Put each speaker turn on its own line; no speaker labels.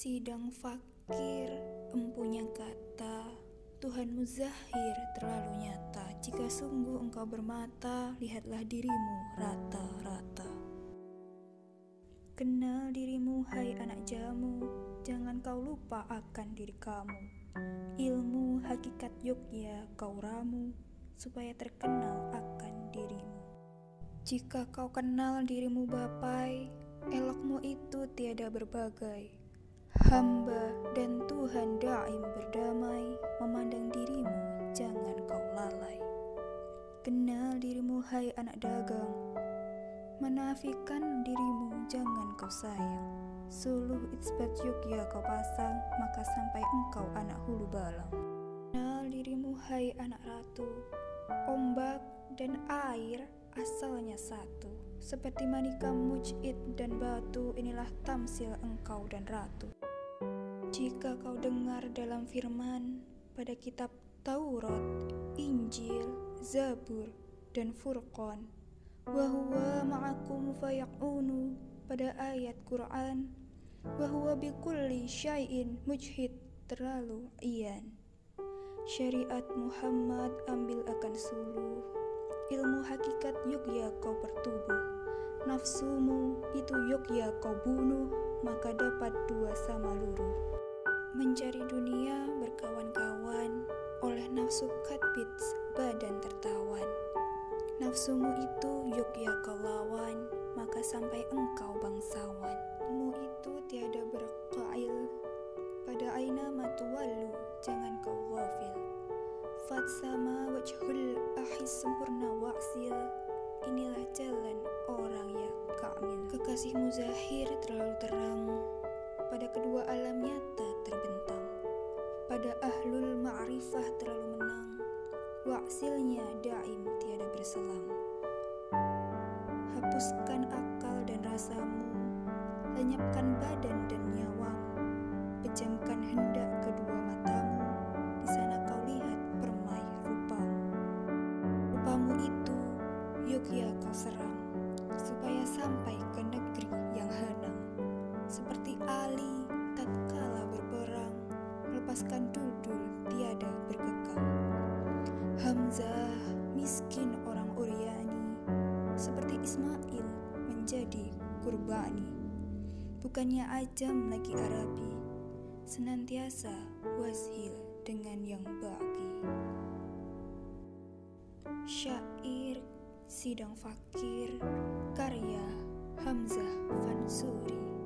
Sidang fakir, empunya kata, Tuhan muzahir terlalu nyata. Jika sungguh engkau bermata, lihatlah dirimu rata-rata. Kenal dirimu, hai anak jamu, jangan kau lupa akan diri kamu. Ilmu hakikat Yogya kau ramu, supaya terkenal akan dirimu. Jika kau kenal dirimu bapai, elokmu itu tiada berbagai. Hamba dan Tuhan daim berdamai, memandang dirimu jangan kau lalai. Kenal dirimu hai anak dagang, menafikan dirimu jangan kau sayang. Suluh isbat Yogya kau pasang, maka sampai engkau anak hulu balang. Kenal dirimu hai anak ratu, ombak dan air asalnya satu. Seperti manika mujid dan batu, inilah tamsil engkau dan ratu. Jika kau dengar dalam firman pada kitab Taurat, Injil, Zabur, dan Furqan, wahwa ma'akum fayaqunu pada ayat Quran, wahwa bikulli syai'in mujhid terlalu iyan. Syariat Muhammad ambil akan suluh, ilmu hakikat Yogya kau pertubuh, nafsumu itu Yogya kau bunuh, maka dapat dua sama luruh. Mencari dunia berkawan-kawan oleh nafsu katbits badan tertawan. Nafsumu itu Yogya kau lawan, maka sampai engkau bangsawan. Mu itu tiada berkail, pada aina matuwalu jangan kau wafil. Fat sama wajhul ahis sempurna waksil, inilah jalan orang yang kamil. Kekasihmu zahir terlalu terang, pada kedua alam nyata terbentang. Pada ahlul ma'rifah terlalu menang, waksilnya daim tiada berselang. Hapuskan akal dan rasamu, lenyapkan badan dan nyawamu, pejamkan hendak kedua matamu, di sana kau lihat permai rupamu. Rupamu itu Yogya kau serang, supaya sampai ke negeri yang henang, seperti Ali tatkala melepaskan dudul tiada berkekang. Hamzah miskin orang Uryani, seperti Ismail menjadi kurbani. Bukannya ajam lagi Arabi, senantiasa washil dengan yang bagi. Syair Sidang Fakir Karya Hamzah Fansuri